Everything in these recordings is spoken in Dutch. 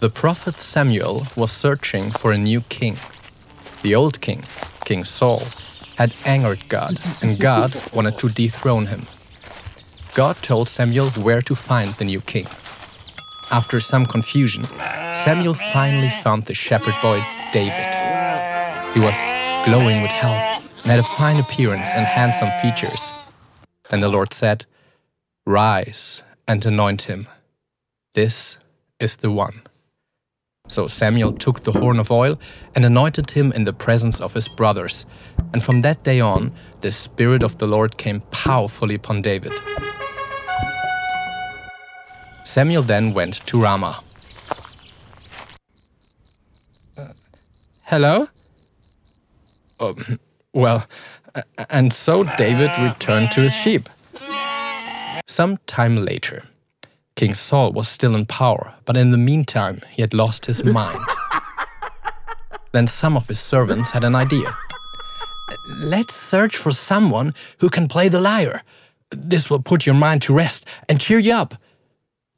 The prophet Samuel was searching for a new king. The old king, King Saul, had angered God, and God wanted to dethrone him. God told Samuel where to find the new king. After some confusion, Samuel finally found the shepherd boy, David. He was glowing with health and had a fine appearance and handsome features. Then the Lord said, Rise and anoint him. This is the one. So Samuel took the horn of oil and anointed him in the presence of his brothers. And from that day on, the Spirit of the Lord came powerfully upon David. Samuel then went to Ramah. Hello? Um, well, and so David returned to his sheep. Some time later, King Saul was still in power, but in the meantime, he had lost his mind. then some of his servants had an idea. Let's search for someone who can play the lyre. This will put your mind to rest and cheer you up.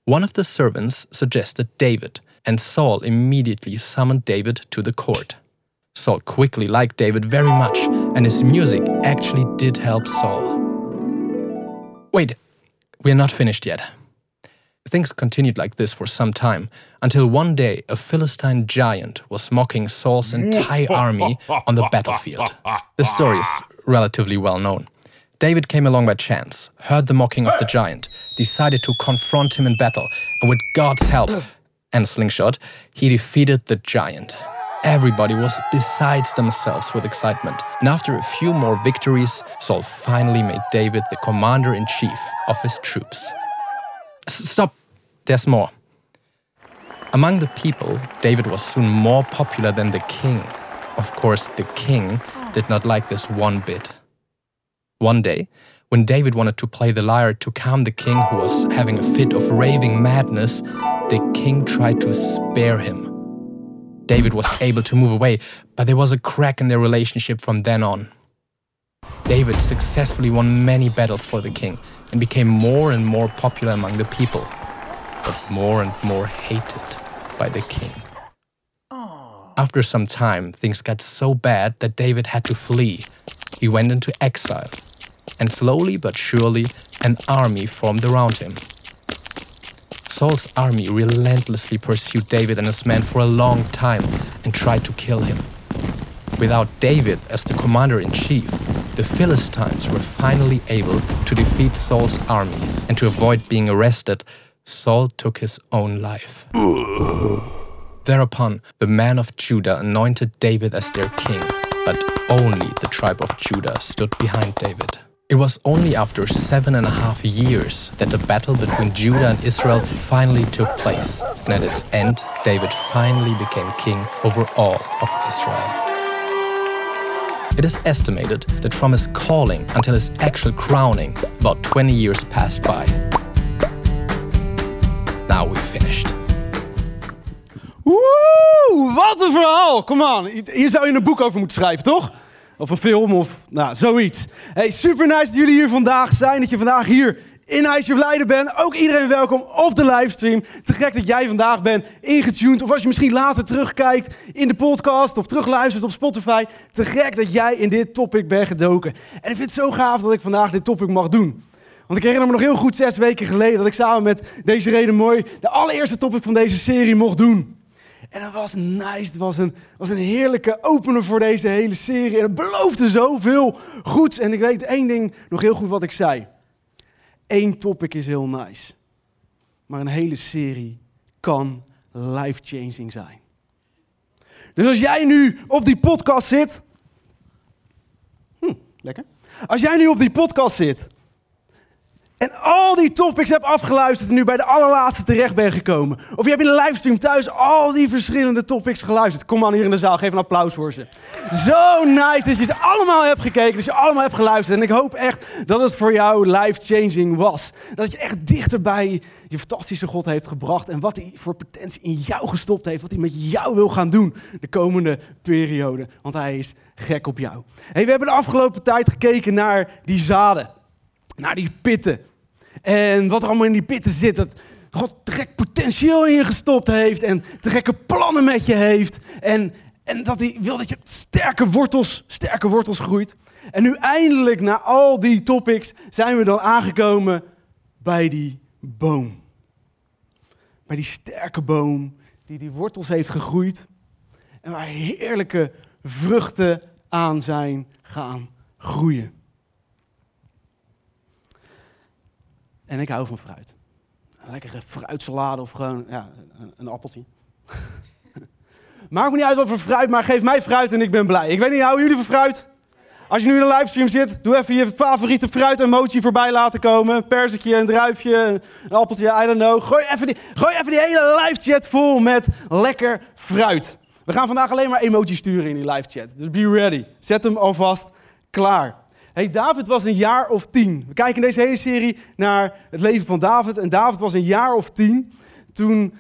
One of the servants suggested David, and Saul immediately summoned David to the court. Saul quickly liked David very much, and his music actually did help Saul. Wait, we're not finished yet. Things continued like this for some time, until one day a Philistine giant was mocking Saul's entire army on the battlefield. The story is relatively well known. David came along by chance, heard the mocking of the giant, decided to confront him in battle, and with God's help and slingshot, he defeated the giant. Everybody was besides themselves with excitement, and after a few more victories, Saul finally made David the commander in chief of his troops. Stop, there's more. Among the people, David was soon more popular than the king. Of course, the king did not like this one bit. One day, when David wanted to play the lyre to calm the king who was having a fit of raving madness, the king tried to spare him. David was able to move away, but there was a crack in their relationship from then on. David successfully won many battles for the king and became more and more popular among the people, but more and more hated by the king. After some time, things got so bad that David had to flee. He went into exile, and slowly but surely, an army formed around him. Saul's army relentlessly pursued David and his men for a long time and tried to kill him. Without David as the commander in chief, the Philistines were finally able to defeat Saul's army, and to avoid being arrested, Saul took his own life. Thereupon, the men of Judah anointed David as their king, but only the tribe of Judah stood behind David. It was only after seven and a half years that the battle between Judah and Israel finally took place, and at its end, David finally became king over all of Israel. It is estimated that from his calling until his actual crowning, about 20 years passed by. Now we finished. Woe, wat een verhaal. Kom aan, hier zou je een boek over moeten schrijven, toch? Of een film of nou, zoiets. Hey, super nice dat jullie hier vandaag zijn. Dat je vandaag hier in IJsje Leiden bent. Ook iedereen welkom op de livestream. Te gek dat jij vandaag bent ingetuned. Of als je misschien later terugkijkt in de podcast of terugluistert op Spotify. Te gek dat jij in dit topic bent gedoken. En ik vind het zo gaaf dat ik vandaag dit topic mag doen. Want ik herinner me nog heel goed zes weken geleden dat ik samen met deze reden mooi de allereerste topic van deze serie mocht doen. En dat was nice. Het was een, was een heerlijke opener voor deze hele serie. En het beloofde zoveel goeds. En ik weet één ding nog heel goed wat ik zei. Eén topic is heel nice. Maar een hele serie kan life-changing zijn. Dus als jij nu op die podcast zit. Hm, lekker. Als jij nu op die podcast zit en al die topics heb afgeluisterd en nu bij de allerlaatste terecht ben gekomen. Of je hebt in de livestream thuis al die verschillende topics geluisterd. Kom aan hier in de zaal, geef een applaus voor ze. Zo nice dat je ze allemaal hebt gekeken, dat je allemaal hebt geluisterd. En ik hoop echt dat het voor jou life-changing was. Dat je echt dichterbij je fantastische God heeft gebracht. En wat hij voor potentie in jou gestopt heeft. Wat hij met jou wil gaan doen de komende periode. Want hij is gek op jou. Hey, we hebben de afgelopen tijd gekeken naar die zaden. Naar die pitten. En wat er allemaal in die pitten zit, dat, God direct potentieel in je gestopt heeft en gekke plannen met je heeft. En, en dat hij wil dat je sterke wortels, sterke wortels groeit. En nu eindelijk, na al die topics, zijn we dan aangekomen bij die boom. Bij die sterke boom die die wortels heeft gegroeid. En waar heerlijke vruchten aan zijn gaan groeien. En ik hou van fruit. Een lekkere fruitsalade of gewoon ja, een, een appeltje. Maakt me niet uit wat voor fruit, maar geef mij fruit en ik ben blij. Ik weet niet, houden jullie van fruit? Als je nu in een livestream zit, doe even je favoriete fruit-emoji voorbij laten komen. Een perzikje, een druifje, een appeltje, I don't know. Gooi even die, gooi even die hele live chat vol met lekker fruit. We gaan vandaag alleen maar emoji sturen in die live chat. Dus be ready. Zet hem alvast klaar. Hey, David was een jaar of tien. We kijken in deze hele serie naar het leven van David. En David was een jaar of tien toen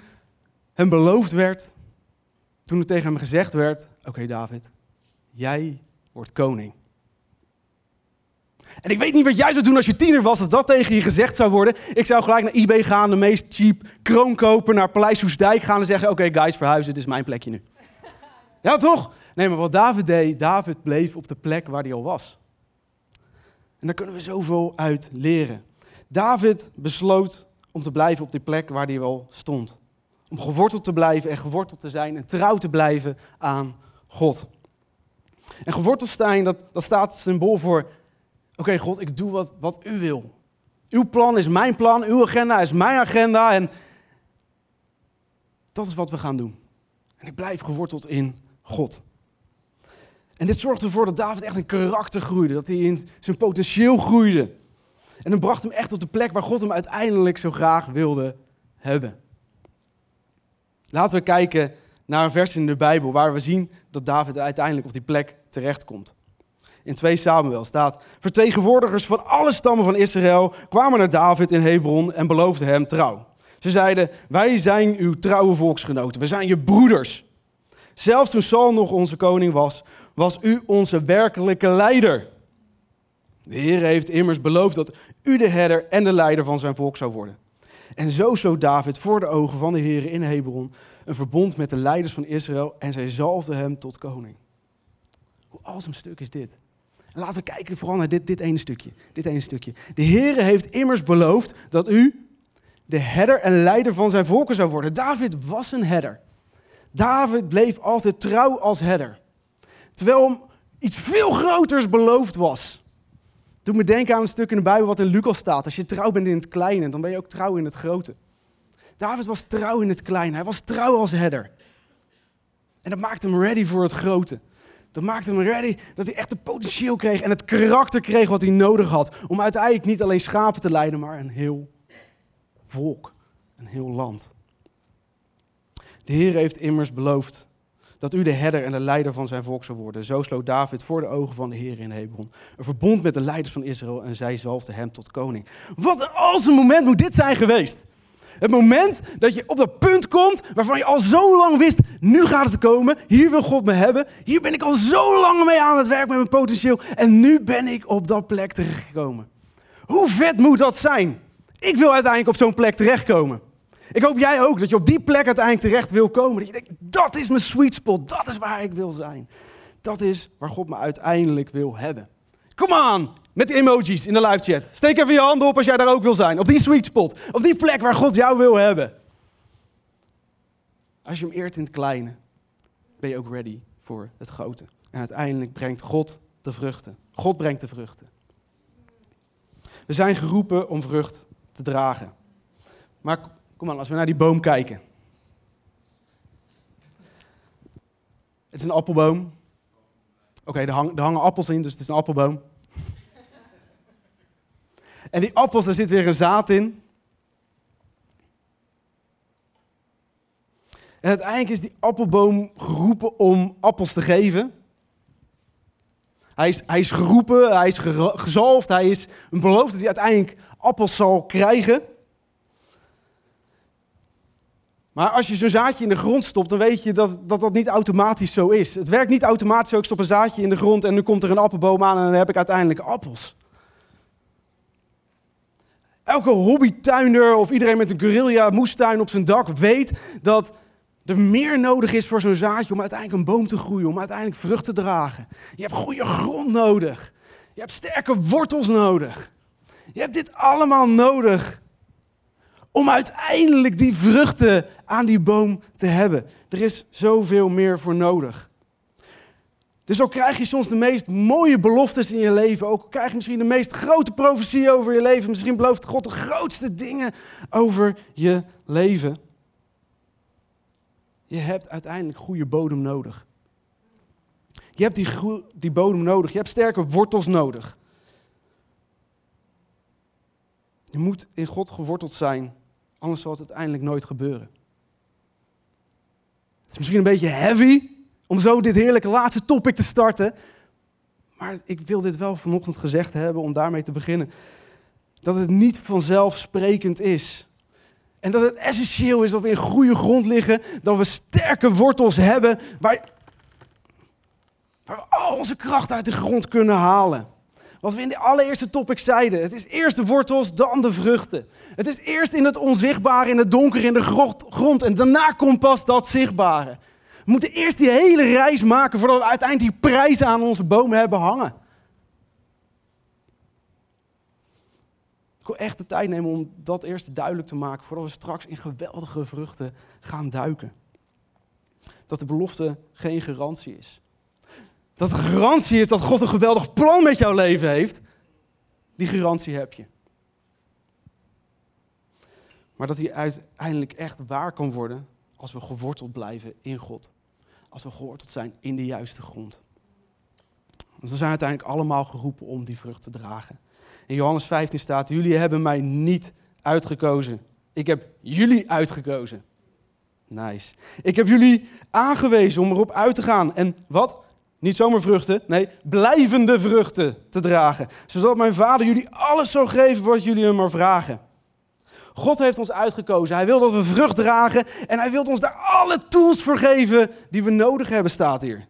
hem beloofd werd, toen er tegen hem gezegd werd: Oké, David, jij wordt koning. En ik weet niet wat jij zou doen als je tiener was, als dat tegen je gezegd zou worden. Ik zou gelijk naar eBay gaan, de meest cheap kroon kopen, naar Paleis Hoesdijk gaan en zeggen: Oké, guys, verhuizen, dit is mijn plekje nu. Ja, toch? Nee, maar wat David deed, David bleef op de plek waar hij al was. En daar kunnen we zoveel uit leren. David besloot om te blijven op die plek waar hij wel stond. Om geworteld te blijven en geworteld te zijn en trouw te blijven aan God. En geworteld zijn, dat, dat staat symbool voor, oké God, ik doe wat, wat u wil. Uw plan is mijn plan, uw agenda is mijn agenda en dat is wat we gaan doen. En ik blijf geworteld in God. En dit zorgde ervoor dat David echt een karakter groeide, dat hij in zijn potentieel groeide. En dan bracht hem echt op de plek waar God hem uiteindelijk zo graag wilde hebben. Laten we kijken naar een vers in de Bijbel waar we zien dat David uiteindelijk op die plek terechtkomt. In 2 Samuel staat: Vertegenwoordigers van alle stammen van Israël kwamen naar David in Hebron en beloofden hem trouw. Ze zeiden: Wij zijn uw trouwe volksgenoten, we zijn je broeders. Zelfs toen Saul nog onze koning was, was u onze werkelijke leider. De Heer heeft immers beloofd dat u de herder en de leider van zijn volk zou worden. En zo sloot David voor de ogen van de Heer in Hebron een verbond met de leiders van Israël en zij zalfde hem tot koning. Hoe awesome stuk is dit? En laten we kijken vooral naar dit, dit ene stukje. Dit ene stukje. De Heer heeft immers beloofd dat u de herder en leider van zijn volken zou worden. David was een herder. David bleef altijd trouw als herder. Terwijl hem iets veel groters beloofd was. Doe me denken aan een stuk in de Bijbel wat in Lucas staat. Als je trouw bent in het kleine, dan ben je ook trouw in het grote. David was trouw in het kleine. Hij was trouw als herder. En dat maakte hem ready voor het grote. Dat maakte hem ready dat hij echt het potentieel kreeg en het karakter kreeg wat hij nodig had. Om uiteindelijk niet alleen schapen te leiden, maar een heel volk, een heel land. De Heer heeft immers beloofd dat u de herder en de leider van zijn volk zou worden. Zo sloot David voor de ogen van de Heer in Hebron. Een verbond met de leiders van Israël en zij zalfde hem tot koning. Wat een awesome moment moet dit zijn geweest. Het moment dat je op dat punt komt waarvan je al zo lang wist, nu gaat het komen, hier wil God me hebben, hier ben ik al zo lang mee aan het werk met mijn potentieel en nu ben ik op dat plek terechtgekomen. Hoe vet moet dat zijn? Ik wil uiteindelijk op zo'n plek terechtkomen. Ik hoop jij ook dat je op die plek uiteindelijk terecht wil komen. Dat je denkt, dat is mijn sweet spot, dat is waar ik wil zijn. Dat is waar God me uiteindelijk wil hebben. Kom aan, met de emojis in de live chat. Steek even je handen op als jij daar ook wil zijn. Op die sweet spot, op die plek waar God jou wil hebben. Als je hem eert in het kleine, ben je ook ready voor het grote. En uiteindelijk brengt God de vruchten. God brengt de vruchten. We zijn geroepen om vrucht te dragen. Maar Kom maar, als we naar die boom kijken. Het is een appelboom. Oké, er, er, hangen appels in, dus het is een appelboom. en die appels, daar zit weer een zaad in. En uiteindelijk is die appelboom geroepen om appels te geven. Hij is, hij is geroepen, hij is gezalfd, hij is een beloofd dat hij uiteindelijk appels zal krijgen. Maar als je zo'n zaadje in de grond stopt, dan weet je dat, dat dat niet automatisch zo is. Het werkt niet automatisch zo, ik stop een zaadje in de grond en nu komt er een appelboom aan en dan heb ik uiteindelijk appels. Elke hobbytuinder of iedereen met een guerrilla moestuin op zijn dak weet dat er meer nodig is voor zo'n zaadje om uiteindelijk een boom te groeien, om uiteindelijk vrucht te dragen. Je hebt goede grond nodig. Je hebt sterke wortels nodig. Je hebt dit allemaal nodig om uiteindelijk die vruchten aan die boom te hebben. Er is zoveel meer voor nodig. Dus ook krijg je soms de meest mooie beloftes in je leven. Ook krijg je misschien de meest grote profetie over je leven. Misschien belooft God de grootste dingen over je leven. Je hebt uiteindelijk goede bodem nodig. Je hebt die, die bodem nodig. Je hebt sterke wortels nodig. Je moet in God geworteld zijn, anders zal het uiteindelijk nooit gebeuren. Het is misschien een beetje heavy om zo dit heerlijke laatste topic te starten. Maar ik wil dit wel vanochtend gezegd hebben om daarmee te beginnen. Dat het niet vanzelfsprekend is. En dat het essentieel is dat we in goede grond liggen. Dat we sterke wortels hebben waar, waar we al onze kracht uit de grond kunnen halen. Wat we in de allereerste topic zeiden. Het is eerst de wortels, dan de vruchten. Het is eerst in het onzichtbare, in het donker, in de grond. En daarna komt pas dat zichtbare. We moeten eerst die hele reis maken voordat we uiteindelijk die prijzen aan onze bomen hebben hangen. Ik wil echt de tijd nemen om dat eerst duidelijk te maken voordat we straks in geweldige vruchten gaan duiken. Dat de belofte geen garantie is. Dat de garantie is dat God een geweldig plan met jouw leven heeft. Die garantie heb je. Maar dat die uiteindelijk echt waar kan worden als we geworteld blijven in God. Als we geworteld zijn in de juiste grond. Want we zijn uiteindelijk allemaal geroepen om die vrucht te dragen. In Johannes 15 staat, jullie hebben mij niet uitgekozen. Ik heb jullie uitgekozen. Nice. Ik heb jullie aangewezen om erop uit te gaan. En wat? Niet zomaar vruchten, nee, blijvende vruchten te dragen. Zodat mijn vader jullie alles zou geven wat jullie hem maar vragen. God heeft ons uitgekozen. Hij wil dat we vrucht dragen en hij wil ons daar alle tools voor geven die we nodig hebben, staat hier.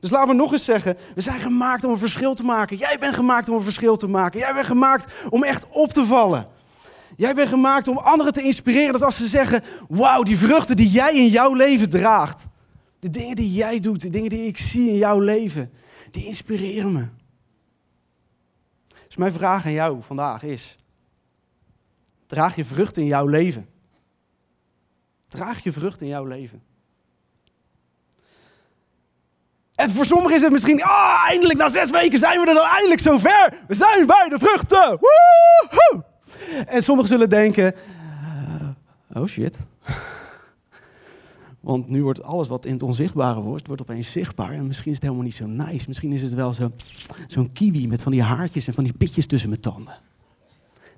Dus laten we nog eens zeggen, we zijn gemaakt om een verschil te maken. Jij bent gemaakt om een verschil te maken. Jij bent gemaakt om echt op te vallen. Jij bent gemaakt om anderen te inspireren. Dat als ze zeggen, wauw, die vruchten die jij in jouw leven draagt. De dingen die jij doet, de dingen die ik zie in jouw leven, die inspireren me. Dus mijn vraag aan jou vandaag is, draag je vrucht in jouw leven? Draag je vrucht in jouw leven? En voor sommigen is het misschien, ah, eindelijk na zes weken zijn we er dan eindelijk zover. We zijn bij de vruchten. Woehoe! En sommigen zullen denken, oh shit. Want nu wordt alles wat in het onzichtbare wordt, wordt opeens zichtbaar. En misschien is het helemaal niet zo nice. Misschien is het wel zo'n kiwi met van die haartjes en van die pitjes tussen mijn tanden.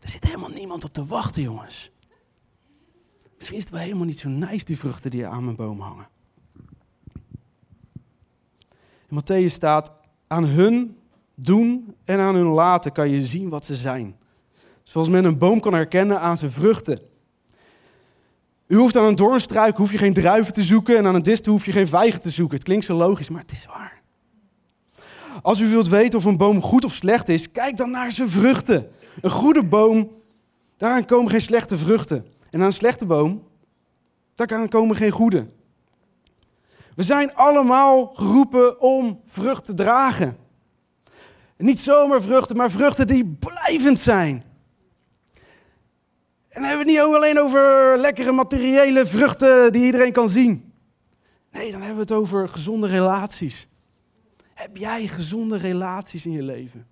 Er zit helemaal niemand op te wachten, jongens. Misschien is het wel helemaal niet zo nice, die vruchten die aan mijn boom hangen. In Matthäus staat, aan hun doen en aan hun laten kan je zien wat ze zijn. Zoals men een boom kan herkennen aan zijn vruchten. U hoeft aan een doornstruik hoef je geen druiven te zoeken en aan een distel hoef je geen vijgen te zoeken. Het klinkt zo logisch, maar het is waar. Als u wilt weten of een boom goed of slecht is, kijk dan naar zijn vruchten. Een goede boom, daaraan komen geen slechte vruchten. En aan een slechte boom, daar komen geen goede. We zijn allemaal geroepen om vrucht te dragen. Niet zomaar vruchten, maar vruchten die blijvend zijn. En dan hebben we het niet alleen over lekkere materiële vruchten die iedereen kan zien. Nee, dan hebben we het over gezonde relaties. Heb jij gezonde relaties in je leven?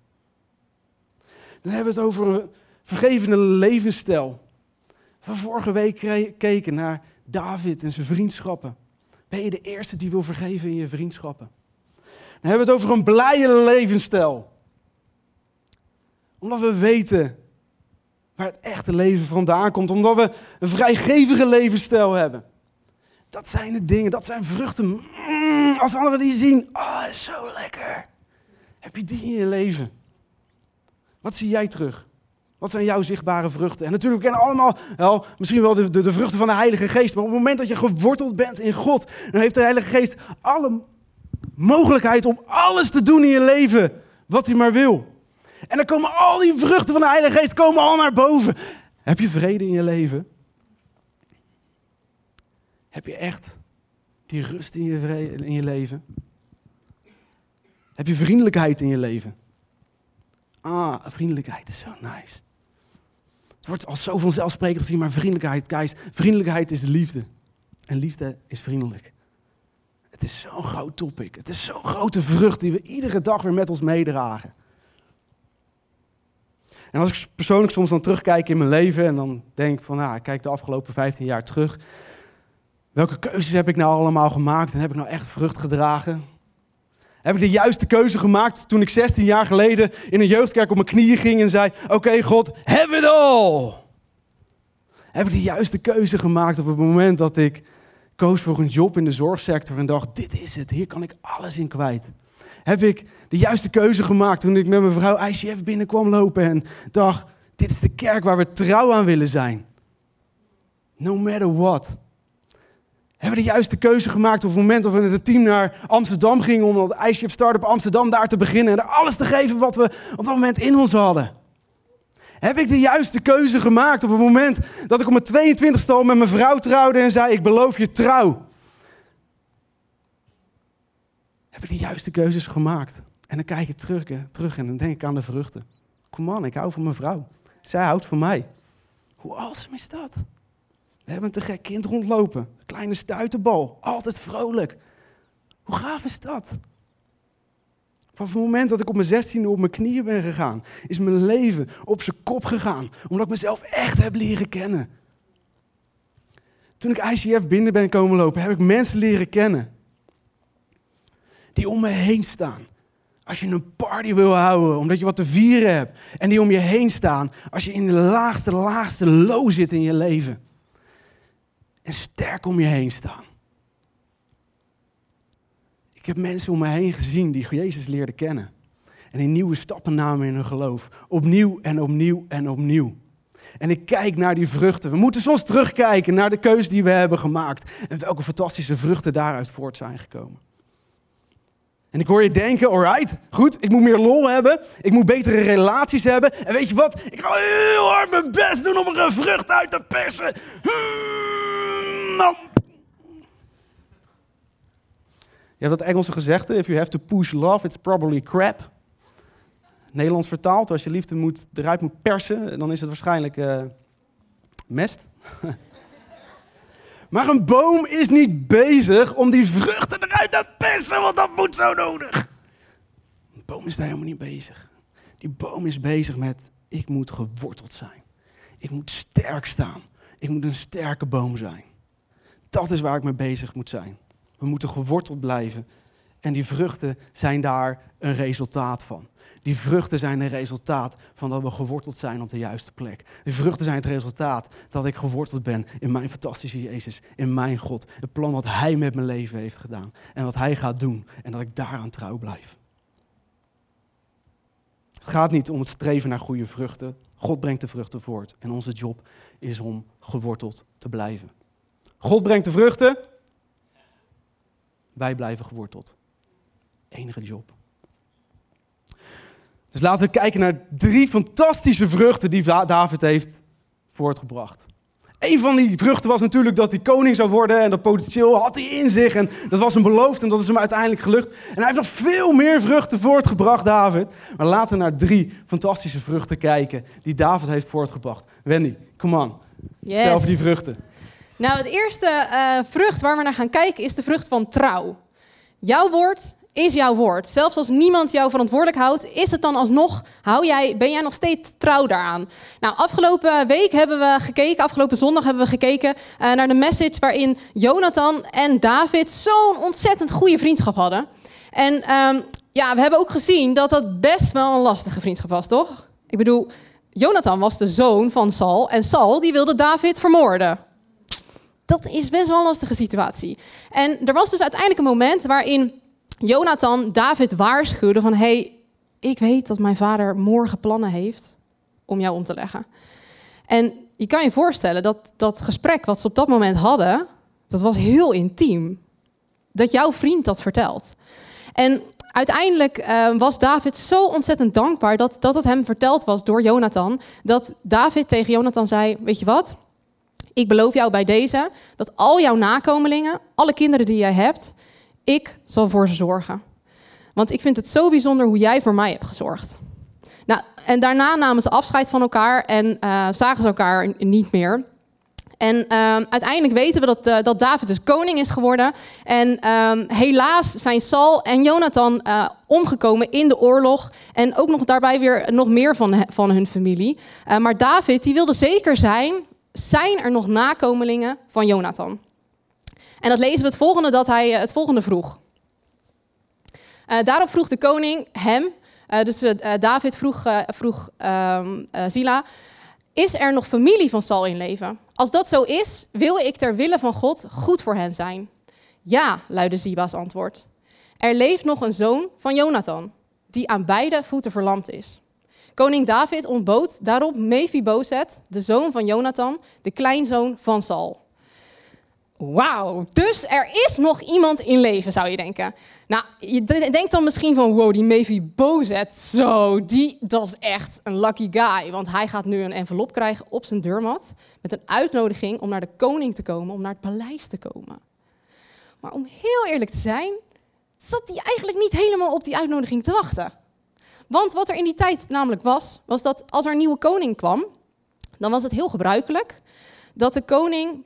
Dan hebben we het over een vergevende levensstijl. We vorige week keken naar David en zijn vriendschappen. Ben je de eerste die wil vergeven in je vriendschappen? Dan hebben we het over een blije levensstijl. Omdat we weten waar het echte leven vandaan komt. Omdat we een vrijgevige levensstijl hebben. Dat zijn de dingen, dat zijn vruchten. Mm, als anderen die zien, oh, zo lekker. Heb je die in je leven? Wat zie jij terug? Wat zijn jouw zichtbare vruchten? En natuurlijk, we kennen allemaal wel, misschien wel de, de, vruchten van de Heilige Geest. Maar op het moment dat je geworteld bent in God, dan heeft de Heilige Geest alle mogelijkheid om alles te doen in je leven wat hij maar wil. En dan komen al die vruchten van de Heilige Geest komen al naar boven. Heb je vrede in je leven? Heb je echt die rust in je, in je leven? Heb je vriendelijkheid in je leven? Ah, vriendelijkheid is zo nice. Het wordt al zo vanzelfsprekend gezien, maar vriendelijkheid, guys, vriendelijkheid is de liefde. En liefde is vriendelijk. Het is zo'n groot topic. Het is zo'n grote vrucht die we iedere dag weer met ons meedragen. En als ik persoonlijk soms dan terugkijk in mijn leven en dan denk van, nou, ik kijk de afgelopen 15 jaar terug. Welke keuzes heb ik nou allemaal gemaakt en heb ik nou echt vrucht gedragen? Heb ik de juiste keuze gemaakt toen ik 16 jaar geleden in een jeugdkerk op mijn knieën ging en zei: Oké, God, have it all. Heb ik de juiste keuze gemaakt op het moment dat ik koos voor een job in de zorgsector en dacht: Dit is het, hier kan ik alles in kwijt. Heb ik de juiste keuze gemaakt toen ik met mijn vrouw ICF binnenkwam lopen en dacht: Dit is de kerk waar we trouw aan willen zijn. No matter what. Hebben de juiste keuze gemaakt op het moment dat we met het team naar Amsterdam gingen om dat ICF Startup Amsterdam daar te beginnen en er alles te geven wat we op dat moment in ons hadden? Heb ik de juiste keuze gemaakt op het moment dat ik op mijn 22ste al met mijn vrouw trouwde en zei: Ik beloof je trouw? Heb ik de juiste keuzes gemaakt? En dan kijk ik terug, terug en dan denk ik aan de vruchten. Kom man, ik hou van mijn vrouw. Zij houdt van mij. Hoe awesome is dat? We hebben een te gek kind rondlopen. Kleine stuiterbal. Altijd vrolijk. Hoe gaaf is dat? Vanaf het moment dat ik op mijn zestiende op mijn knieën ben gegaan, is mijn leven op zijn kop gegaan. Omdat ik mezelf echt heb leren kennen. Toen ik ICF binnen ben komen lopen, heb ik mensen leren kennen. Die om me heen staan. Als je een party wil houden, omdat je wat te vieren hebt. En die om je heen staan, als je in de laagste, laagste low zit in je leven en sterk om je heen staan. Ik heb mensen om me heen gezien die Jezus leerden kennen. En die nieuwe stappen namen in hun geloof. Opnieuw en opnieuw en opnieuw. En ik kijk naar die vruchten. We moeten soms terugkijken naar de keuze die we hebben gemaakt. En welke fantastische vruchten daaruit voort zijn gekomen. En ik hoor je denken, alright, goed, ik moet meer lol hebben. Ik moet betere relaties hebben. En weet je wat? Ik ga heel hard mijn best doen om er een vrucht uit te persen. Je hebt dat Engelse gezegde, if you have to push love, it's probably crap. Nederlands vertaald, als je liefde moet, eruit moet persen, dan is het waarschijnlijk uh, mest. maar een boom is niet bezig om die vruchten eruit te persen, want dat moet zo nodig. Een boom is daar helemaal niet bezig. Die boom is bezig met, ik moet geworteld zijn. Ik moet sterk staan. Ik moet een sterke boom zijn. Dat is waar ik mee bezig moet zijn. We moeten geworteld blijven. En die vruchten zijn daar een resultaat van. Die vruchten zijn een resultaat van dat we geworteld zijn op de juiste plek. Die vruchten zijn het resultaat dat ik geworteld ben in mijn fantastische Jezus, in mijn God. Het plan wat Hij met mijn leven heeft gedaan en wat Hij gaat doen en dat ik daaraan trouw blijf. Het gaat niet om het streven naar goede vruchten. God brengt de vruchten voort en onze job is om geworteld te blijven. God brengt de vruchten. Wij blijven geworteld. Enige job. Dus laten we kijken naar drie fantastische vruchten die David heeft voortgebracht. Een van die vruchten was natuurlijk dat hij koning zou worden en dat potentieel had hij in zich en dat was een belofte en dat is hem uiteindelijk gelukt. En hij heeft nog veel meer vruchten voortgebracht, David. Maar laten we naar drie fantastische vruchten kijken die David heeft voortgebracht. Wendy, come on. Yes. Vertel over die vruchten. Nou, het eerste uh, vrucht waar we naar gaan kijken is de vrucht van trouw. Jouw woord is jouw woord. Zelfs als niemand jou verantwoordelijk houdt, is het dan alsnog, hou jij, ben jij nog steeds trouw daaraan? Nou, afgelopen week hebben we gekeken, afgelopen zondag hebben we gekeken uh, naar de message waarin Jonathan en David zo'n ontzettend goede vriendschap hadden. En um, ja, we hebben ook gezien dat dat best wel een lastige vriendschap was, toch? Ik bedoel, Jonathan was de zoon van Saul en Saul die wilde David vermoorden dat is best wel een lastige situatie. En er was dus uiteindelijk een moment waarin Jonathan David waarschuwde van... hey, ik weet dat mijn vader morgen plannen heeft om jou om te leggen. En je kan je voorstellen dat dat gesprek wat ze op dat moment hadden... dat was heel intiem. Dat jouw vriend dat vertelt. En Uiteindelijk eh, was David zo ontzettend dankbaar dat, dat het hem verteld was door Jonathan. Dat David tegen Jonathan zei: Weet je wat? Ik beloof jou bij deze dat al jouw nakomelingen, alle kinderen die jij hebt, ik zal voor ze zorgen. Want ik vind het zo bijzonder hoe jij voor mij hebt gezorgd. Nou, en daarna namen ze afscheid van elkaar en uh, zagen ze elkaar niet meer. En uh, uiteindelijk weten we dat, uh, dat David dus koning is geworden. En uh, helaas zijn Saul en Jonathan uh, omgekomen in de oorlog. En ook nog daarbij weer nog meer van, van hun familie. maar David die wilde zeker zijn, zijn er nog nakomelingen van Jonathan? En dat lezen we het volgende dat hij het volgende vroeg. daarop vroeg de koning hem, dus David vroeg, vroeg ehm, Zila, is er nog familie van Saul in leven? Als dat zo is, wil ik ter wille van God goed voor hen zijn. Ja, luidde Ziba's antwoord. Er leeft nog een zoon van Jonathan, die aan beide voeten verlamd is. Koning David ontbood daarop Mephibozet, de zoon van Jonathan, de kleinzoon van Saul. Wauw, dus er is nog iemand in leven, zou je denken. Nou, je denkt dan misschien van, wow, die Mephibozet, zo, die, dat is echt een lucky guy. Want hij gaat nu een envelop krijgen op zijn deurmat met een uitnodiging om naar de koning te komen, om naar het paleis te komen. Maar om heel eerlijk te zijn, zat hij eigenlijk niet helemaal op die uitnodiging te wachten. Want wat er in die tijd namelijk was, was dat als er een nieuwe koning kwam, dan was het heel gebruikelijk dat de koning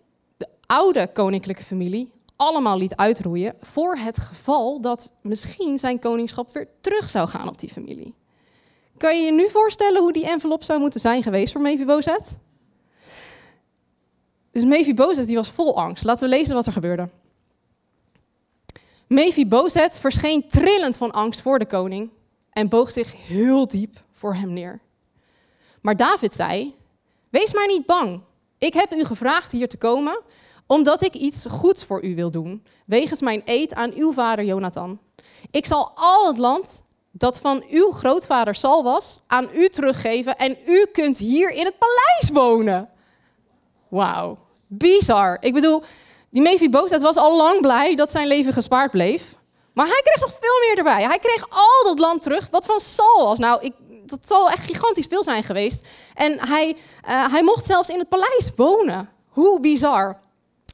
oude koninklijke familie allemaal liet uitroeien voor het geval dat misschien zijn koningschap weer terug zou gaan op die familie. Kan je je nu voorstellen hoe die envelop zou moeten zijn geweest voor Mephibozet? Dus Mephibozet die was vol angst. Laten we lezen wat er gebeurde. Mephibozet verscheen trillend van angst voor de koning en boog zich heel diep voor hem neer. Maar David zei: Wees maar niet bang. Ik heb u gevraagd hier te komen omdat ik iets goeds voor u wil doen, wegens mijn eed aan uw vader Jonathan. Ik zal al het land dat van uw grootvader Sal was, aan u teruggeven en u kunt hier in het paleis wonen. Wauw, bizar. Ik bedoel, die Mephibozet was al lang blij dat zijn leven gespaard bleef. Maar hij kreeg nog veel meer erbij. Hij kreeg al dat land terug wat van Saul was. Nou, ik, dat zal echt gigantisch veel zijn geweest. En hij, uh, hij mocht zelfs in het paleis wonen. Hoe bizar.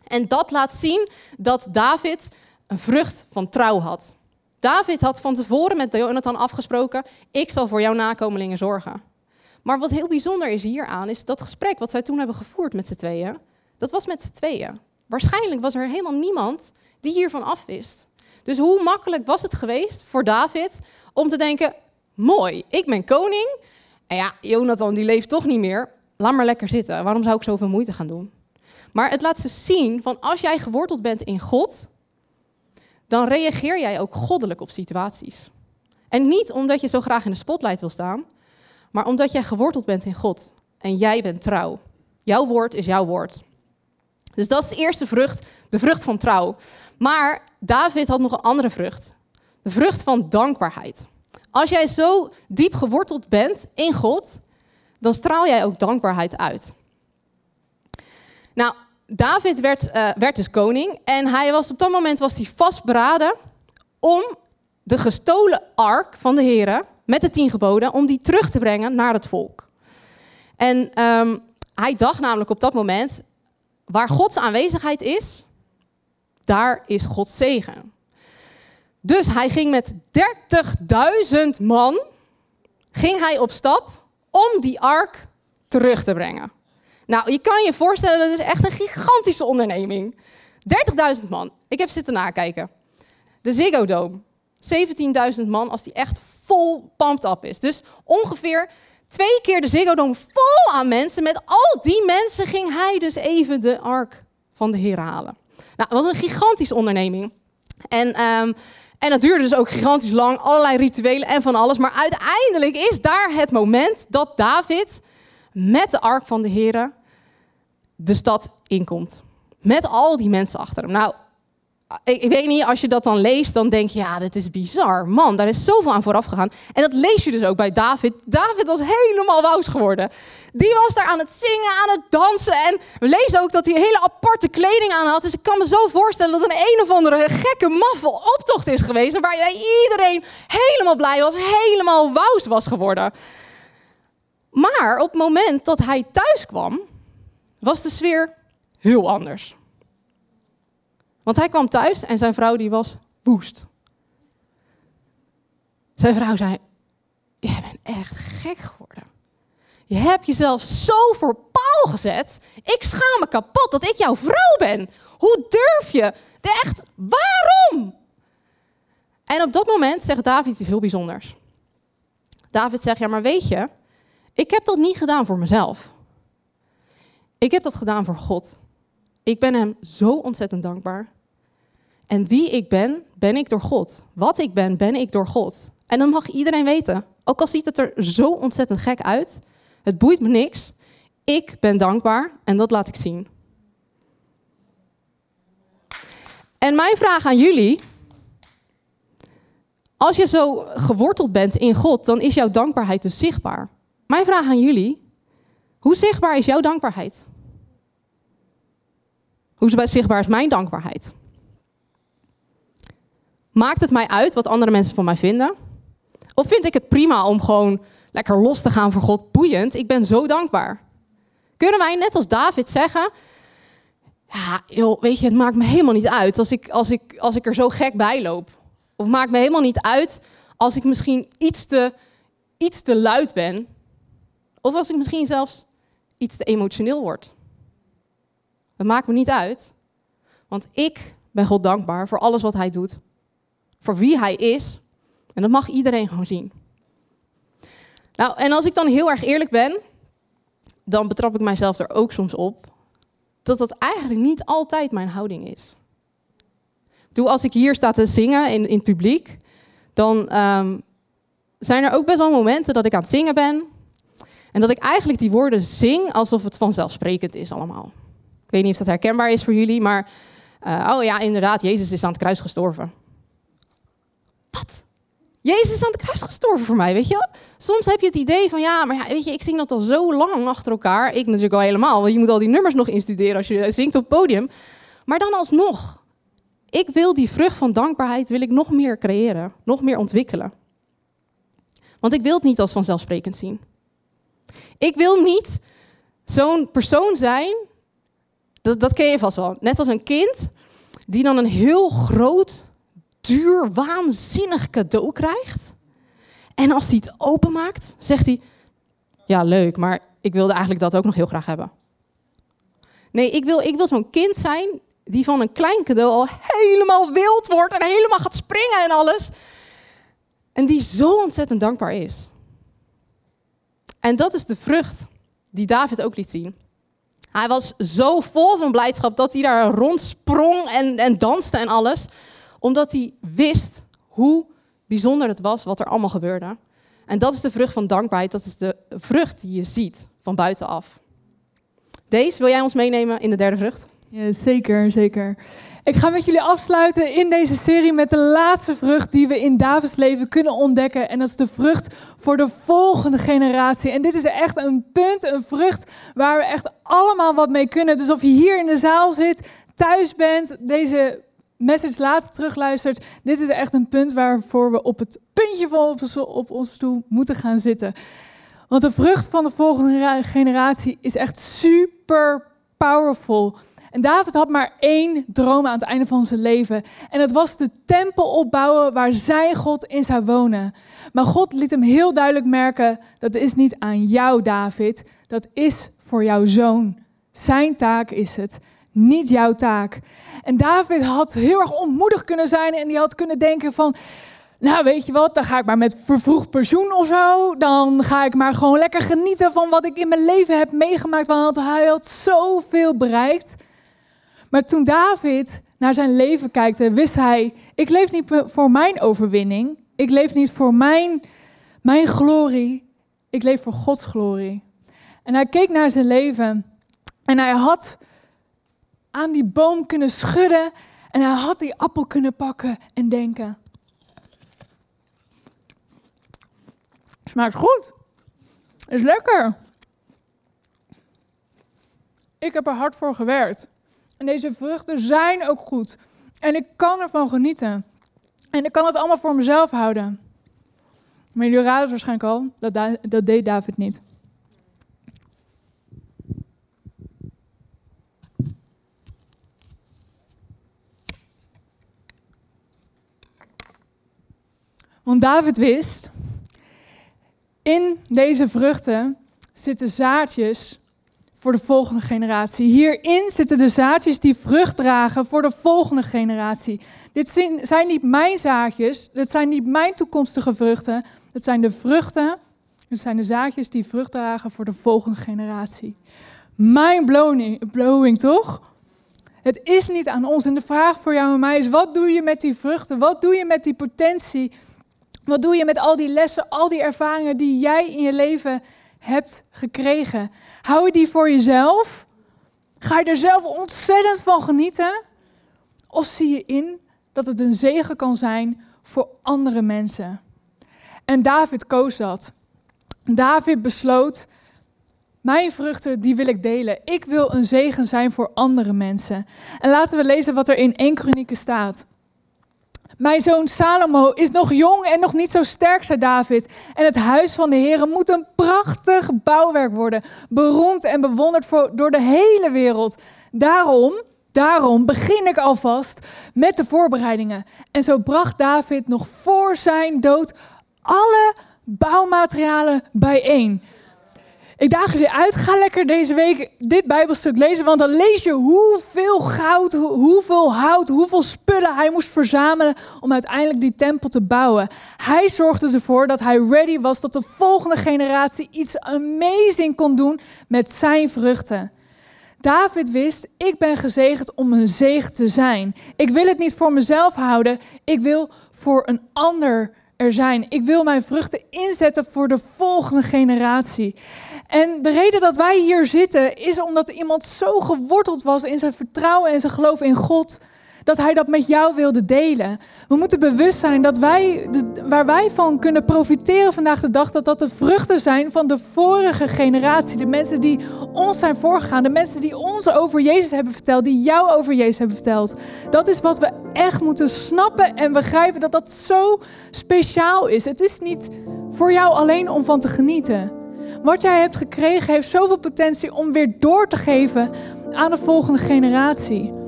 En dat laat zien dat David een vrucht van trouw had. David had van tevoren met Jonathan afgesproken: ik zal voor jouw nakomelingen zorgen. Maar wat heel bijzonder is hieraan, is dat gesprek wat zij toen hebben gevoerd met z'n tweeën, dat was met z'n tweeën. Waarschijnlijk was er helemaal niemand die hiervan afwist. Dus hoe makkelijk was het geweest voor David om te denken: mooi, ik ben koning. En ja, Jonathan die leeft toch niet meer. Laat maar lekker zitten. Waarom zou ik zoveel moeite gaan doen? Maar het laat ze zien van als jij geworteld bent in God, dan reageer jij ook goddelijk op situaties. En niet omdat je zo graag in de spotlight wil staan, maar omdat jij geworteld bent in God. En jij bent trouw. Jouw woord is jouw woord. Dus dat is de eerste vrucht, de vrucht van trouw. Maar David had nog een andere vrucht. De vrucht van dankbaarheid. Als jij zo diep geworteld bent in God, dan straal jij ook dankbaarheid uit. Nou, David werd, uh, werd dus koning en hij was, op dat moment was hij vastberaden om de gestolen ark van de heren met de tien geboden, om die terug te brengen naar het volk. En um, hij dacht namelijk op dat moment, waar Gods aanwezigheid is, daar is Gods zegen. Dus hij ging met 30.000 man ging hij op stap om die ark terug te brengen. Nou, je kan je voorstellen, dat is echt een gigantische onderneming. 30.000 man. Ik heb zitten nakijken. De Ziggo Dome. 17.000 man als die echt vol pumped up is. Dus ongeveer twee keer de Ziggo vol aan mensen. Met al die mensen ging hij dus even de ark van de Heer halen. Nou, het was een gigantische onderneming. En, um, en dat duurde dus ook gigantisch lang. Allerlei rituelen en van alles. Maar uiteindelijk is daar het moment dat David met de ark van de Heren de stad inkomt. Met al die mensen achter hem. Nou, ik, ik weet niet, als je dat dan leest, dan denk je, ja, dit is bizar. Man, daar is zoveel aan vooraf gegaan. En dat lees je dus ook bij David. David was helemaal wous geworden. Die was daar aan het zingen, aan het dansen. En we lezen ook dat hij hele aparte kleding aan had. Dus ik kan me zo voorstellen dat een een of andere gekke maffel optocht is geweest. Waar iedereen helemaal blij was, helemaal wous was geworden. Maar op het moment dat hij thuis kwam, was de sfeer heel anders. Want hij kwam thuis en zijn vrouw die was woest. Zijn vrouw zei, jij bent echt gek geworden. Je hebt jezelf zo voor paal gezet. Ik schaam me kapot dat ik jouw vrouw ben. Hoe durf je? Echt, waarom? En op dat moment zegt David iets heel bijzonders. David zegt, ja maar weet je, ik heb dat niet gedaan voor mezelf. Ik heb dat gedaan voor God. Ik ben hem zo ontzettend dankbaar. En wie ik ben, ben ik door God. Wat ik ben, ben ik door God. En dat mag iedereen weten. Ook al ziet het er zo ontzettend gek uit. Het boeit me niks. Ik ben dankbaar en dat laat ik zien. En mijn vraag aan jullie. Als je zo geworteld bent in God, dan is jouw dankbaarheid dus zichtbaar. Mijn vraag aan jullie. Hoe zichtbaar is jouw dankbaarheid? Hoe zichtbaar is mijn dankbaarheid? Maakt het mij uit wat andere mensen van mij vinden? Of vind ik het prima om gewoon lekker los te gaan voor God? Boeiend, ik ben zo dankbaar. Kunnen wij net als David zeggen: Ja, joh, weet je, het maakt me helemaal niet uit als ik, als, ik, als ik er zo gek bij loop. Of maakt me helemaal niet uit als ik misschien iets te, iets te luid ben. Of als ik misschien zelfs iets te emotioneel word. Dat maakt me niet uit. Want ik ben God dankbaar voor alles wat Hij doet voor wie hij is. En dat mag iedereen gewoon zien. Nou, en als ik dan heel erg eerlijk ben, dan betrap ik mijzelf er ook soms op dat dat eigenlijk niet altijd mijn houding is. Doe als ik hier sta te zingen in, in het publiek, dan ehm, zijn er ook best wel momenten dat ik aan het zingen ben en dat ik eigenlijk die woorden zing alsof het vanzelfsprekend is allemaal. Ik weet niet of dat herkenbaar is voor jullie, maar uh, oh ja, inderdaad, Jezus is aan het kruis gestorven. Jezus is aan het kruis gestorven voor mij, weet je Soms heb je het idee van, ja, maar ja, weet je, ik zing dat al zo lang achter elkaar. Ik natuurlijk al helemaal, want je moet al die nummers nog instuderen als je zingt op het podium. Maar dan alsnog, ik wil die vrucht van dankbaarheid wil ik nog meer creëren, nog meer ontwikkelen. Want ik wil het niet als vanzelfsprekend zien. Ik wil niet zo'n persoon zijn, dat, dat ken je vast wel, net als een kind die dan een heel groot duur, waanzinnig cadeau krijgt. En als hij het openmaakt, zegt hij: Ja, leuk, maar ik wilde eigenlijk dat ook nog heel graag hebben. Nee, ik wil, ik wil zo'n kind zijn die van een klein cadeau al helemaal wild wordt en helemaal gaat springen en alles. En die zo ontzettend dankbaar is. En dat is de vrucht die David ook liet zien. Hij was zo vol van blijdschap dat hij daar rondsprong en, en danste en alles omdat hij wist hoe bijzonder het was wat er allemaal gebeurde. En dat is de vrucht van dankbaarheid. Dat is de vrucht die je ziet van buitenaf. Deze, wil jij ons meenemen in de derde vrucht? Ja, zeker, zeker. Ik ga met jullie afsluiten in deze serie met de laatste vrucht die we in Davids leven kunnen ontdekken. En dat is de vrucht voor de volgende generatie. En dit is echt een punt, een vrucht waar we echt allemaal wat mee kunnen. Dus of je hier in de zaal zit, thuis bent, deze message later terugluistert, dit is echt een punt waarvoor we op het puntje van op onze stoel moeten gaan zitten. Want de vrucht van de volgende generatie is echt super powerful. En David had maar één droom aan het einde van zijn leven. En dat was de tempel opbouwen waar zijn God in zou wonen. Maar God liet hem heel duidelijk merken: dat is niet aan jou, David. Dat is voor jouw zoon. Zijn taak is het niet jouw taak. En David had heel erg ontmoedigd kunnen zijn en die had kunnen denken van, nou weet je wat, dan ga ik maar met vervroegd pensioen of zo. Dan ga ik maar gewoon lekker genieten van wat ik in mijn leven heb meegemaakt, want hij had zoveel bereikt. Maar toen David naar zijn leven kijkte, wist hij, ik leef niet voor mijn overwinning. Ik leef niet voor mijn, mijn glorie. Ik leef voor Gods glorie. En hij keek naar zijn leven en hij had aan die boom kunnen schudden. En hij had die appel kunnen pakken en denken: Smaakt goed. Is lekker. Ik heb er hard voor gewerkt. En deze vruchten zijn ook goed. En ik kan ervan genieten. En ik kan het allemaal voor mezelf houden. Maar jullie raden waarschijnlijk al, dat, da- dat deed David niet. Want David wist, in deze vruchten zitten zaadjes voor de volgende generatie. Hierin zitten de zaadjes die vrucht dragen voor de volgende generatie. Dit zijn, niet mijn zaadjes, dit zijn niet mijn toekomstige vruchten. Het zijn de vruchten, het zijn de zaadjes die vrucht dragen voor de volgende generatie. Mind blowing, blowing toch? Het is niet aan ons. En de vraag voor jou en mij is: wat doe je met die vruchten? Wat doe je met die potentie? Wat doe je met al die lessen, al die ervaringen die jij in je leven hebt gekregen? Hou je die voor jezelf? Ga je er zelf ontzettend van genieten? Of zie je in dat het een zegen kan zijn voor andere mensen? En David koos dat. David besloot: mijn vruchten, die wil ik delen. Ik wil een zegen zijn voor andere mensen. En laten we lezen wat er in 1 Kronieken staat. Mijn zoon Salomo is nog jong en nog niet zo sterk, zei David. En het huis van de Heer moet een prachtig bouwwerk worden. Beroemd en bewonderd door de hele wereld. Daarom, daarom begin ik alvast met de voorbereidingen. En zo bracht David nog voor zijn dood alle bouwmaterialen bijeen. Ik daag jullie uit, ga lekker deze week dit Bijbelstuk lezen, want dan lees je hoeveel goud, hoe- hoeveel hout, hoeveel spullen hij moest verzamelen om uiteindelijk die tempel te bouwen. Hij zorgde ervoor dat hij ready was, dat de volgende generatie iets amazing kon doen met zijn vruchten. David wist, ik ben gezegend om een zegen te zijn. Ik wil het niet voor mezelf houden, ik wil voor een ander er zijn. Ik wil mijn vruchten inzetten voor de volgende generatie. En de reden dat wij hier zitten is omdat iemand zo geworteld was in zijn vertrouwen en zijn geloof in God, dat hij dat met jou wilde delen. We moeten bewust zijn dat wij, waar wij van kunnen profiteren vandaag de dag, dat dat de vruchten zijn van de vorige generatie. De mensen die ons zijn voorgegaan, de mensen die ons over Jezus hebben verteld, die jou over Jezus hebben verteld. Dat is wat we echt moeten snappen en begrijpen, dat dat zo speciaal is. Het is niet voor jou alleen om van te genieten. Wat jij hebt gekregen heeft zoveel potentie om weer door te geven aan de volgende generatie.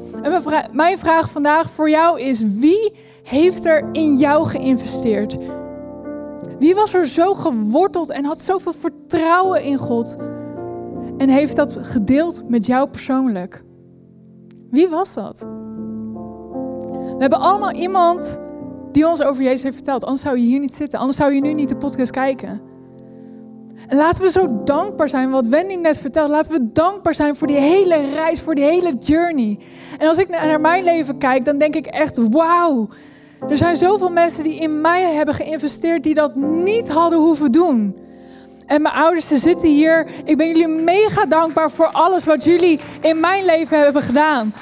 Mijn vraag vandaag voor jou is: wie heeft er in jou geïnvesteerd? Wie was er zo geworteld en had zoveel vertrouwen in God en heeft dat gedeeld met jou persoonlijk? Wie was dat? We hebben allemaal iemand die ons over Jezus heeft verteld. Anders zou je hier niet zitten. Anders zou je nu niet de podcast kijken. En laten we zo dankbaar zijn, wat Wendy net vertelde. Laten we dankbaar zijn voor die hele reis, voor die hele journey. En als ik naar mijn leven kijk, dan denk ik echt, wauw. Er zijn zoveel mensen die in mij hebben geïnvesteerd die dat niet hadden hoeven doen. En mijn ouders, ze zitten hier. Ik ben jullie mega dankbaar voor alles wat jullie in mijn leven hebben gedaan.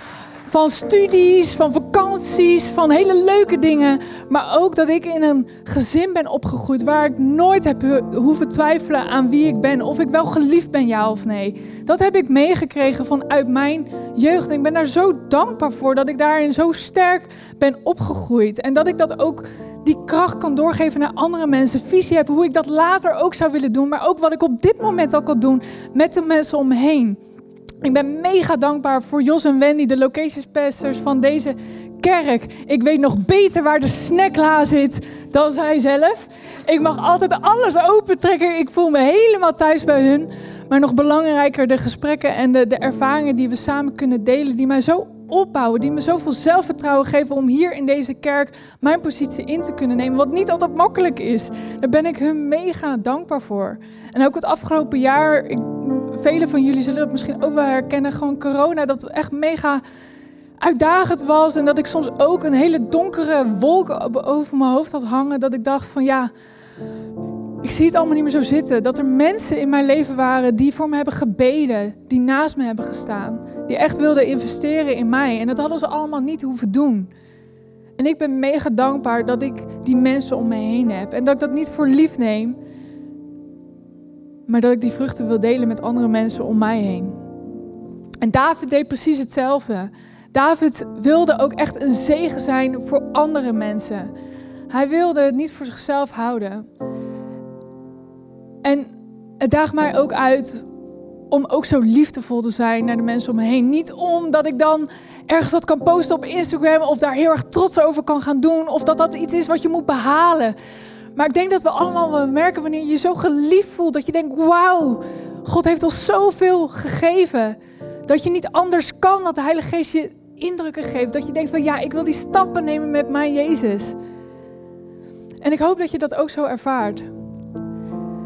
Van studies, van vakanties, van hele leuke dingen. Maar ook dat ik in een gezin ben opgegroeid waar ik nooit heb ho- hoeven twijfelen aan wie ik ben. Of ik wel geliefd ben, ja of nee. Dat heb ik meegekregen vanuit mijn jeugd. En ik ben daar zo dankbaar voor dat ik daarin zo sterk ben opgegroeid. En dat ik dat ook die kracht kan doorgeven naar andere mensen. Visie hebben hoe ik dat later ook zou willen doen. Maar ook wat ik op dit moment al kan doen met de mensen om me. Ik ben mega dankbaar voor Jos en Wendy, de locations pastors van deze kerk. Ik weet nog beter waar de snackla zit dan zij zelf. Ik mag altijd alles opentrekken. Ik voel me helemaal thuis bij hun. Maar nog belangrijker, de gesprekken en de, de ervaringen die we samen kunnen delen, die mij zo opbouwen, die me zoveel zelfvertrouwen geven om hier in deze kerk mijn positie in te kunnen nemen. Wat niet altijd makkelijk is. Daar ben ik hun mega dankbaar voor. En ook het afgelopen jaar, ik, velen van jullie zullen het misschien ook wel herkennen, gewoon corona, dat echt mega uitdagend was. En dat ik soms ook een hele donkere wolk over mijn hoofd had hangen. Dat ik dacht van ja, ik zie het allemaal niet meer zo zitten. Dat er mensen in mijn leven waren die voor me hebben gebeden, die naast me hebben gestaan, die echt wilden investeren in mij. En dat hadden ze allemaal niet hoeven doen. En ik ben mega dankbaar dat ik die mensen om me heen heb. En dat ik dat niet voor lief neem, maar dat ik die vruchten wil delen met andere mensen om mij heen. En David deed precies hetzelfde. David wilde ook echt een zegen zijn voor andere mensen. Hij wilde het niet voor zichzelf houden. En het daagt mij ook uit om ook zo liefdevol te zijn naar de mensen om me heen. Niet omdat ik dan ergens dat kan posten op Instagram of daar heel erg trots over kan gaan doen of dat dat iets is wat je moet behalen. Maar ik denk dat we allemaal wel merken wanneer je je zo geliefd voelt dat je denkt: wauw, God heeft ons zoveel gegeven. Dat je niet anders kan dat de Heilige Geest je indrukken geeft. Dat je denkt van ja, ik wil die stappen nemen met mijn Jezus. En ik hoop dat je dat ook zo ervaart.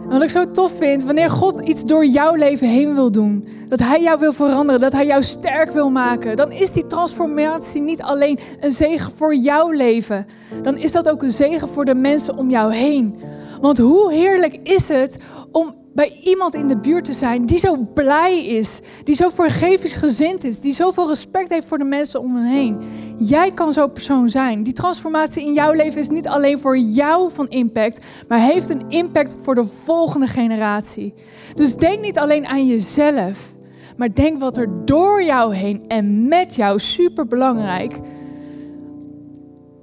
Wat ik zo tof vind, wanneer God iets door jouw leven heen wil doen, dat Hij jou wil veranderen, dat Hij jou sterk wil maken, dan is die transformatie niet alleen een zegen voor jouw leven, dan is dat ook een zegen voor de mensen om jou heen. Want hoe heerlijk is het om bij iemand in de buurt te zijn die zo blij is, die zo vergevingsgezind is, die zoveel respect heeft voor de mensen om hem heen. Jij kan zo'n persoon zijn. Die transformatie in jouw leven is niet alleen voor jou van impact, maar heeft een impact voor de volgende generatie. Dus denk niet alleen aan jezelf, maar denk wat er door jou heen en met jou super belangrijk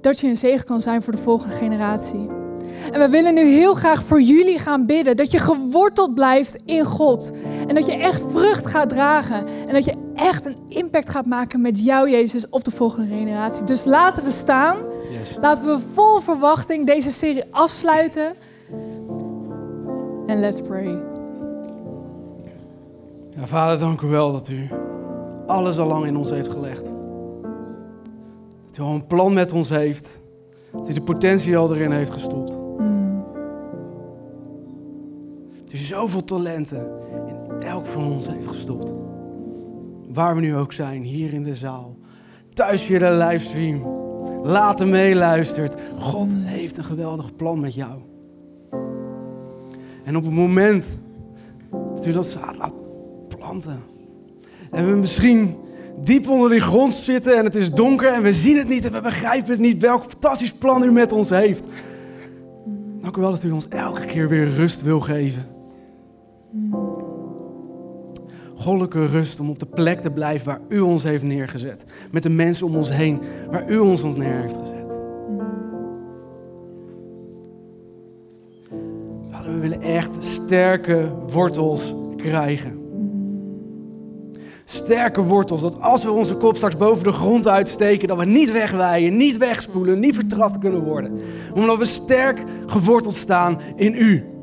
dat je een zegen kan zijn voor de volgende generatie. En we willen nu heel graag voor jullie gaan bidden. Dat je geworteld blijft in God. En dat je echt vrucht gaat dragen. En dat je echt een impact gaat maken met jou, Jezus, op de volgende generatie. Dus laten we staan. Laten we vol verwachting deze serie afsluiten. En let's pray. Ja, vader, dank u wel dat u alles al lang in ons heeft gelegd. Dat u al een plan met ons heeft. Dat u de potentie al erin heeft gestopt. Dus zoveel talenten in elk van ons heeft gestopt. Waar we nu ook zijn, hier in de zaal, thuis via de livestream, later meeluistert. God heeft een geweldig plan met jou. En op het moment dat u dat zaad laat planten, en we misschien diep onder die grond zitten en het is donker en we zien het niet en we begrijpen het niet welk fantastisch plan u met ons heeft. Dank u wel dat u ons elke keer weer rust wil geven. Goddelijke rust om op de plek te blijven waar u ons heeft neergezet. Met de mensen om ons heen waar u ons, ons neer heeft gezet. Vader, we willen echt sterke wortels krijgen. Sterke wortels, dat als we onze kop straks boven de grond uitsteken, dat we niet wegwijden, niet wegspoelen, niet vertrapt kunnen worden. Omdat we sterk geworteld staan in u.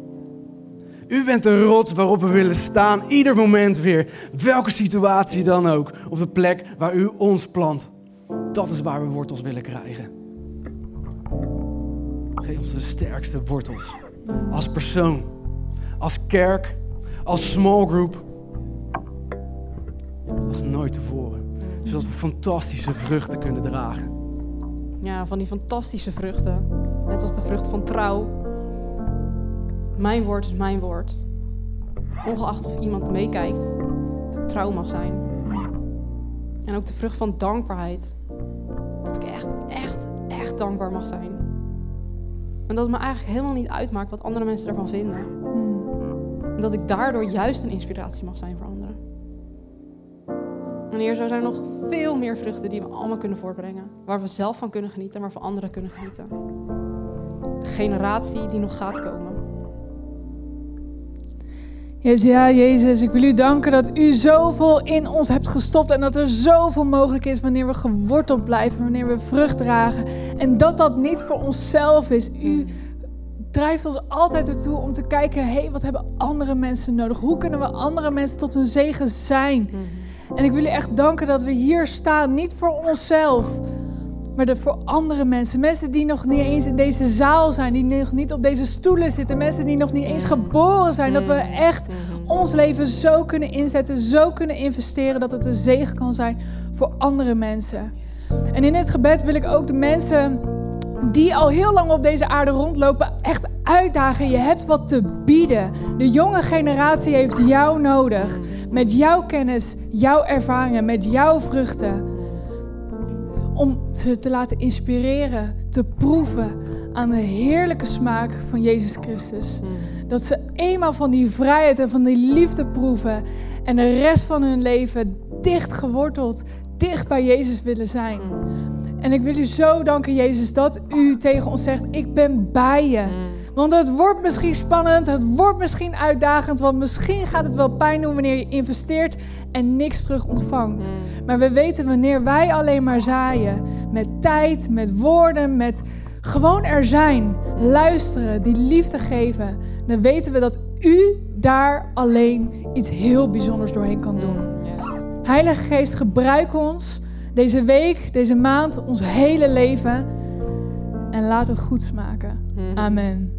U bent de rots waarop we willen staan, ieder moment weer. Welke situatie dan ook, op de plek waar u ons plant. Dat is waar we wortels willen krijgen. Geef ons de sterkste wortels. Als persoon, als kerk, als small group. Als nooit tevoren. Zodat we fantastische vruchten kunnen dragen. Ja, van die fantastische vruchten. Net als de vrucht van trouw mijn woord is mijn woord. Ongeacht of iemand meekijkt, dat ik trouw mag zijn. En ook de vrucht van dankbaarheid. Dat ik echt, echt, echt dankbaar mag zijn. En dat het me eigenlijk helemaal niet uitmaakt wat andere mensen ervan vinden. En dat ik daardoor juist een inspiratie mag zijn voor anderen. En hier zijn er nog veel meer vruchten die we allemaal kunnen voortbrengen. Waar we zelf van kunnen genieten en waarvan anderen kunnen genieten. De generatie die nog gaat komen. Ja, Jezus, ik wil u danken dat u zoveel in ons hebt gestopt en dat er zoveel mogelijk is wanneer we geworteld blijven, wanneer we vrucht dragen. En dat dat niet voor onszelf is. U drijft ons altijd ertoe om te kijken, hé, hey, wat hebben andere mensen nodig? Hoe kunnen we andere mensen tot een zegen zijn? Mhm. En ik wil u echt danken dat we hier staan, niet voor onszelf, maar de, voor andere mensen. Mensen die nog niet eens in deze zaal zijn, die nog niet op deze stoelen zitten. Mensen die nog niet eens geboren zijn. Dat we echt ons leven zo kunnen inzetten, zo kunnen investeren dat het een zegen kan zijn voor andere mensen. En in het gebed wil ik ook de mensen die al heel lang op deze aarde rondlopen, echt uitdagen. Je hebt wat te bieden. De jonge generatie heeft jou nodig. Met jouw kennis, jouw ervaringen, met jouw vruchten. Om ze te laten inspireren, te proeven aan de heerlijke smaak van Jezus Christus. Dat ze eenmaal van die vrijheid en van die liefde proeven. En de rest van hun leven dicht geworteld, dicht bij Jezus willen zijn. En ik wil u zo danken, Jezus, dat u tegen ons zegt: Ik ben bij je. Want het wordt misschien spannend, het wordt misschien uitdagend, want misschien gaat het wel pijn doen wanneer je investeert en niks terug ontvangt. Maar we weten wanneer wij alleen maar zaaien, met tijd, met woorden, met gewoon er zijn, luisteren, die liefde geven, dan weten we dat u daar alleen iets heel bijzonders doorheen kan doen. Heilige Geest, gebruik ons deze week, deze maand, ons hele leven en laat het goed smaken. Amen.